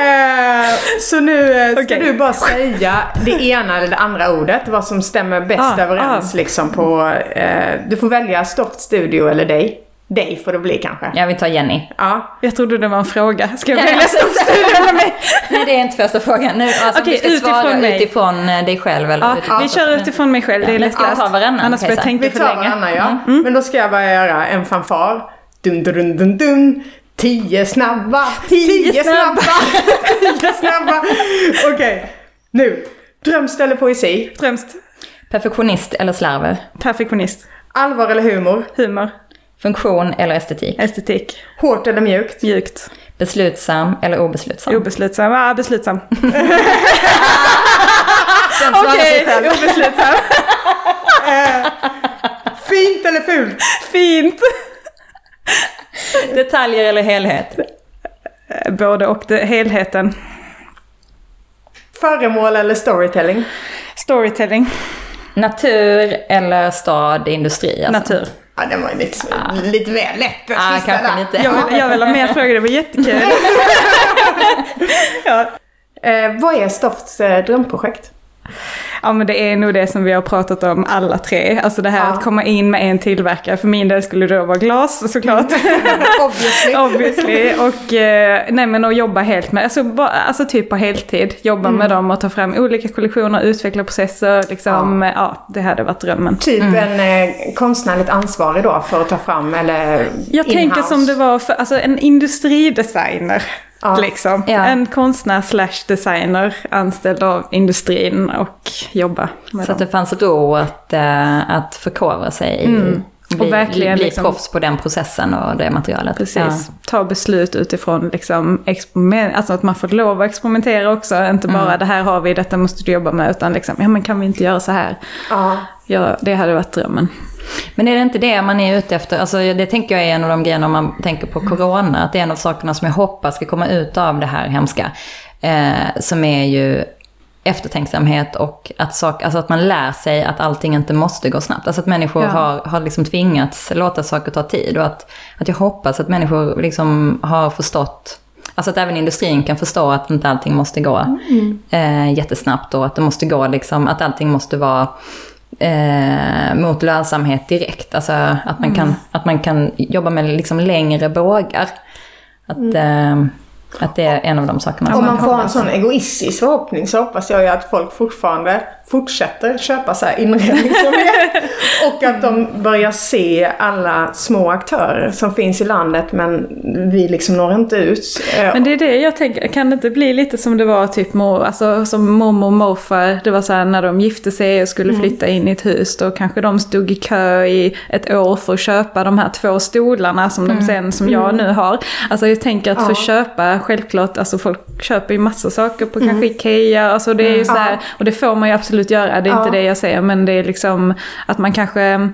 A: Eh, så nu eh, ska okay. du bara säga det ena eller det andra ordet. Vad som stämmer bäst ah, överens ah. liksom på... Eh, du får välja Stoft Studio eller dig. Dig får det bli kanske.
B: Jag vill ta Jenny.
A: Ja.
C: Jag trodde det var en fråga. Ska jag välja Stoft Studio eller mig? [LAUGHS]
B: Nej, det är inte första frågan. Nu, alltså,
C: Okej,
B: okay,
C: utifrån mig.
B: utifrån dig själv eller
C: ja, utifrån Vi kör utifrån mig själv, det är lättast.
B: Vi tar varannan.
C: Annars får jag tänka
A: för länge.
C: Vi tar
A: varannan, ja. Mm. Men då ska jag bara göra en fanfar. Dun, dun, dun, dun. Tio snabba!
C: Tio, Tio snabba! [LAUGHS]
A: Tio snabba! Okej, okay. nu. Drömst eller poesi?
C: Drömst.
B: Perfektionist eller slarver?
C: Perfektionist.
A: Allvar eller humor?
C: Humor.
B: Funktion eller estetik?
C: Estetik.
A: Hårt eller mjukt?
C: Mjukt.
B: Beslutsam eller obeslutsam?
C: Obeslutsam. Ah, beslutsam. [LAUGHS]
A: Okej, okay, obeslutsam. [LAUGHS] Fint eller fult?
C: Fint!
B: Detaljer eller helhet?
C: Både och, det, helheten.
A: Föremål eller storytelling?
C: Storytelling.
B: Natur eller stad, industri?
C: Alltså. Natur.
A: Ja, den var ju lite, ah. lite väl lätt
B: ah, kanske lite.
C: Jag vill, jag vill ha mer frågor, det var jättekul. [LAUGHS]
A: ja. eh, vad är Stofts eh, drömprojekt?
C: Ja men det är nog det som vi har pratat om alla tre. Alltså det här ja. att komma in med en tillverkare. För min del skulle det då vara glas såklart. [LAUGHS]
A: Obviously.
C: Obviously. Och, eh, nej, men att jobba helt med, alltså, bara, alltså typ på heltid. Jobba mm. med dem och ta fram olika kollektioner, utveckla processer. Liksom, ja. ja det hade varit drömmen.
A: Typ mm. en eh, konstnärligt ansvarig då för att ta fram eller
C: Jag tänker som det var för alltså, en industridesigner. Ja. Liksom. Ja. En konstnär slash designer anställd av industrin och jobba med
B: Så dem. att det fanns ro att, äh, att förkovra sig i. Mm. Bli, och verkligen bli liksom, proffs på den processen och det materialet.
C: Precis. Ja. Ta beslut utifrån liksom experiment, alltså att man får lov att experimentera också. Inte bara mm. det här har vi, detta måste du jobba med. Utan liksom, ja men kan vi inte göra så här? Ja. ja det hade varit drömmen.
B: Men är det inte det man är ute efter? Alltså det tänker jag är en av de grejerna om man tänker på corona. Att det är en av sakerna som jag hoppas ska komma ut av det här hemska. Eh, som är ju eftertänksamhet och att, sak, alltså att man lär sig att allting inte måste gå snabbt. Alltså att människor ja. har, har liksom tvingats låta saker ta tid. Och att, att jag hoppas att människor liksom har förstått Alltså att även industrin kan förstå att inte allting måste gå mm. eh, jättesnabbt och att det måste gå liksom, att allting måste vara eh, mot lönsamhet direkt. Alltså att man, mm. kan, att man kan jobba med liksom längre bågar. Att, mm. eh, att det är en av de sakerna
A: Om man får en sån egoistisk förhoppning så hoppas jag ju att folk fortfarande fortsätter köpa så här inredningsobjekt. [LAUGHS] och att de börjar se alla små aktörer som finns i landet men vi liksom når inte ut.
C: Men det är det jag tänker, kan det inte bli lite som det var typ mor, alltså, som mormor och morfar, det var så här när de gifte sig och skulle mm. flytta in i ett hus då kanske de stod i kö i ett år för att köpa de här två stolarna som de mm. sen, som jag mm. nu har. Alltså jag tänker att ja. för att köpa, självklart, alltså folk köper ju massa saker på kanske mm. Ikea, alltså det är ju så här, och det får man ju absolut göra, det är ja. inte det jag säger. Men det är liksom att man kanske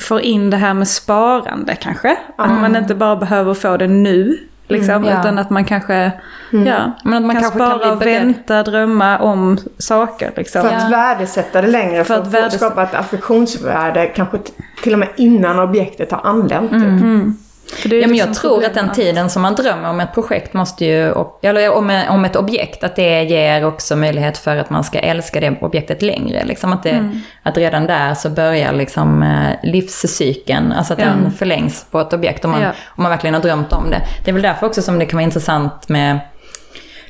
C: får in det här med sparande kanske. Mm. Att man inte bara behöver få det nu. Liksom, mm, ja. Utan att man kanske, mm. ja, men att man kan kanske spara kan och vänta, drömma om saker. Liksom.
A: För att ja. värdesätta det längre, för, för att, att skapa ett affektionsvärde kanske till och med innan objektet har anlänt.
B: Mm. Ja, men liksom jag tror att den tiden som man drömmer om ett projekt måste ju, eller om, om ett objekt, att det ger också möjlighet för att man ska älska det objektet längre. Liksom att, det, mm. att redan där så börjar liksom eh, livscykeln, alltså att mm. den förlängs på ett objekt om man, ja. om man verkligen har drömt om det. Det är väl därför också som det kan vara intressant med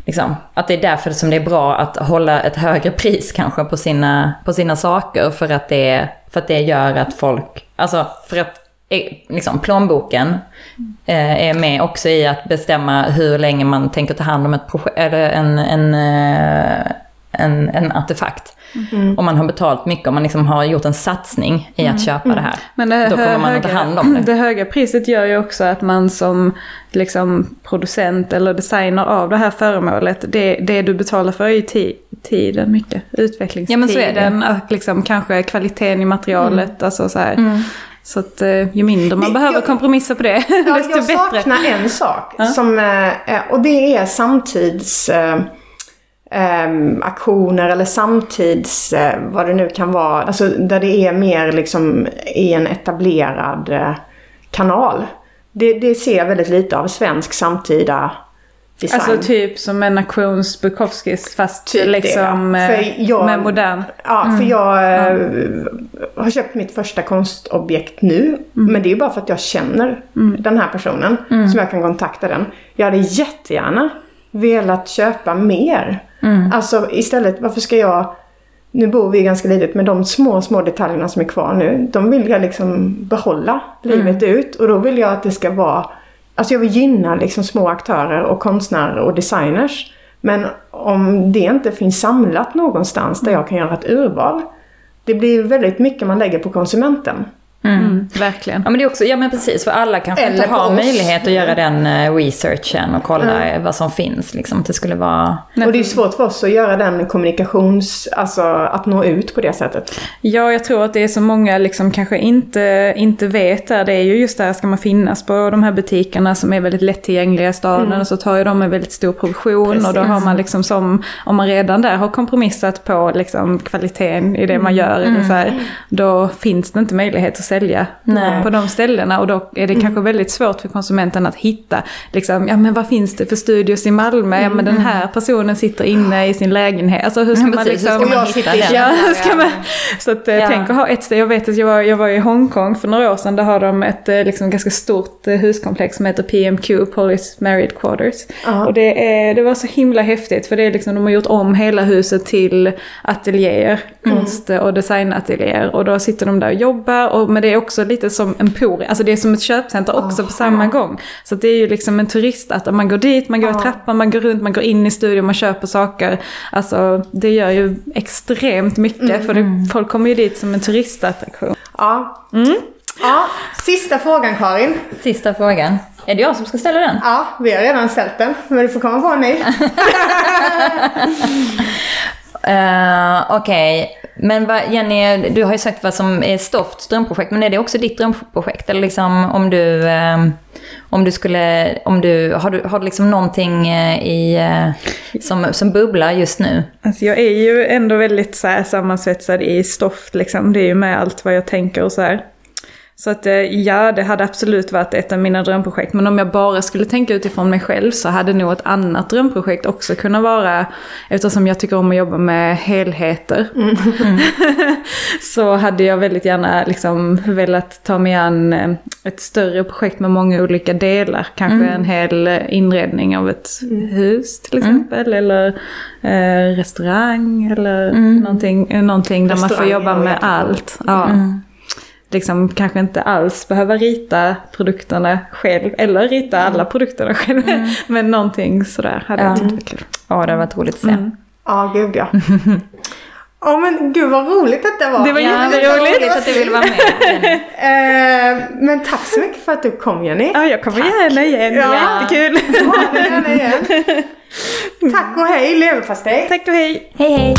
B: Liksom, att det är därför som det är bra att hålla ett högre pris kanske på sina, på sina saker. För att, det, för att det gör att folk, alltså för att liksom, plånboken eh, är med också i att bestämma hur länge man tänker ta hand om ett projekt, eller en, en, eh, en, en artefakt. Mm. Om man har betalt mycket, om man liksom har gjort en satsning i att mm. köpa mm. det här. Men det då kommer man höga, att ta hand om det. [CLEARS THROAT]
C: Det höga priset gör ju också att man som liksom, producent eller designer av det här föremålet, det, det du betalar för är ju tiden mycket. Utvecklingstiden, ja, och liksom, kanske kvaliteten i materialet. Mm. Alltså, så här. Så att eh, ju mindre man behöver jag, kompromissa på det, [LAUGHS] ja, desto bättre.
A: Jag saknar en sak. Ja. Som, eh, och det är samtids... Eh, aktioner eller samtids, vad det nu kan vara. Alltså där det är mer liksom i en etablerad kanal. Det, det ser jag väldigt lite av svensk samtida design.
C: Alltså typ som en auktions Bukowskis fast typ liksom det. Eh, med modern.
A: Ja, mm. för jag mm. har köpt mitt första konstobjekt nu. Mm. Men det är bara för att jag känner mm. den här personen. Mm. Som jag kan kontakta den. Jag hade jättegärna velat köpa mer. Mm. Alltså istället, varför ska jag nu bor vi ganska litet men de små, små detaljerna som är kvar nu, de vill jag liksom behålla livet ut. Och då vill jag att det ska vara Alltså jag vill gynna liksom små aktörer och konstnärer och designers. Men om det inte finns samlat någonstans där jag kan göra ett urval. Det blir väldigt mycket man lägger på konsumenten.
C: Mm. Verkligen.
B: Ja men det är också, ja men precis, för alla kanske
A: Eller
B: inte har
A: oss.
B: möjlighet att göra den eh, researchen och kolla vad som finns. Liksom. Det skulle vara...
A: Och det är svårt för oss att göra den kommunikations... Alltså att nå ut på det sättet.
C: Ja, jag tror att det är så många liksom kanske inte, inte vet där. Det är ju just där ska man finnas på de här butikerna som är väldigt lättillgängliga i staden. Och så tar ju de en väldigt stor provision. Och då har man liksom som, om man redan där har kompromissat på liksom kvaliteten i det man gör. eller Så här, då finns det inte möjlighet att sälja
B: Nej.
C: på de ställena. Och då är det kanske väldigt svårt för konsumenten att hitta, liksom, ja men vad finns det för studios i Malmö? Ja men den här personen sitter inne i sin lägenhet. Alltså hur ska man
B: precis, hur
C: liksom...
B: ska man
A: Jag
B: hitta den?
C: Ja, ska man, så att, eh,
B: Ja.
C: tänk att ha ett ställe. Jag vet att jag var, jag var i Hongkong för några år sedan. Där har de ett eh, liksom, ganska stort eh, huskomplex som heter PMQ, Police Married Quarters.
A: Ja.
C: Och det, är, det var så himla häftigt för det är liksom, de har gjort om hela huset till ateljéer, konst och designateljéer. Och då sitter de där och jobbar. Och, men det är också lite som en por, alltså det är som ett köpcenter också på samma gång. Så att det är ju liksom en turist, att man går dit, man går i trappan, man går runt, man går in i studion, man köper saker. Alltså det gör ju extremt mycket för det, folk kommer ju dit som en turistattraktion.
A: Ja. ja. Sista frågan Karin.
B: Sista frågan. Är det jag som ska ställa den?
A: Ja, vi har redan ställt den. Men du får komma på ni. [LAUGHS]
B: Uh, Okej, men vad, Jenny, du har ju sagt vad som är Stofts drömprojekt, men är det också ditt drömprojekt? Eller liksom om du, eh, om du skulle, om du, har du, har du liksom någonting eh, i, eh, som, som bubblar just nu?
C: Alltså jag är ju ändå väldigt så här sammansvetsad i stoft liksom. Det är ju med allt vad jag tänker och så här. Så att eh, ja, det hade absolut varit ett av mina drömprojekt. Men om jag bara skulle tänka utifrån mig själv så hade nog ett annat drömprojekt också kunnat vara, eftersom jag tycker om att jobba med helheter, [LAUGHS] så hade jag väldigt gärna liksom velat ta mig an eh, ett större projekt med många olika delar. Kanske en hel eh, inredning av ett hus till exempel, eller eh, restaurang, eller någonting, eh, någonting där man får jobba med allt. Ja. Liksom kanske inte alls behöva rita produkterna själv, eller rita alla produkterna själv. [LAUGHS] Men någonting sådär hade jag
B: Ja.
C: tyckt var kul.
B: Ja, det har varit roligt att se.
A: Ja, gud ja. Ja men gud vad roligt var.
C: Det var
B: Ja, det var
C: jätteroligt.
B: roligt att du ville vara med. [LAUGHS]
A: Eh, men tack så mycket för att du kom Jenny.
C: Ja, jag kommer gärna igen.
A: Ja.
C: Jättekul.
A: Ja, gärna igen. [LAUGHS] Tack och hej leverpastej.
C: Tack och hej.
B: Hej, hej!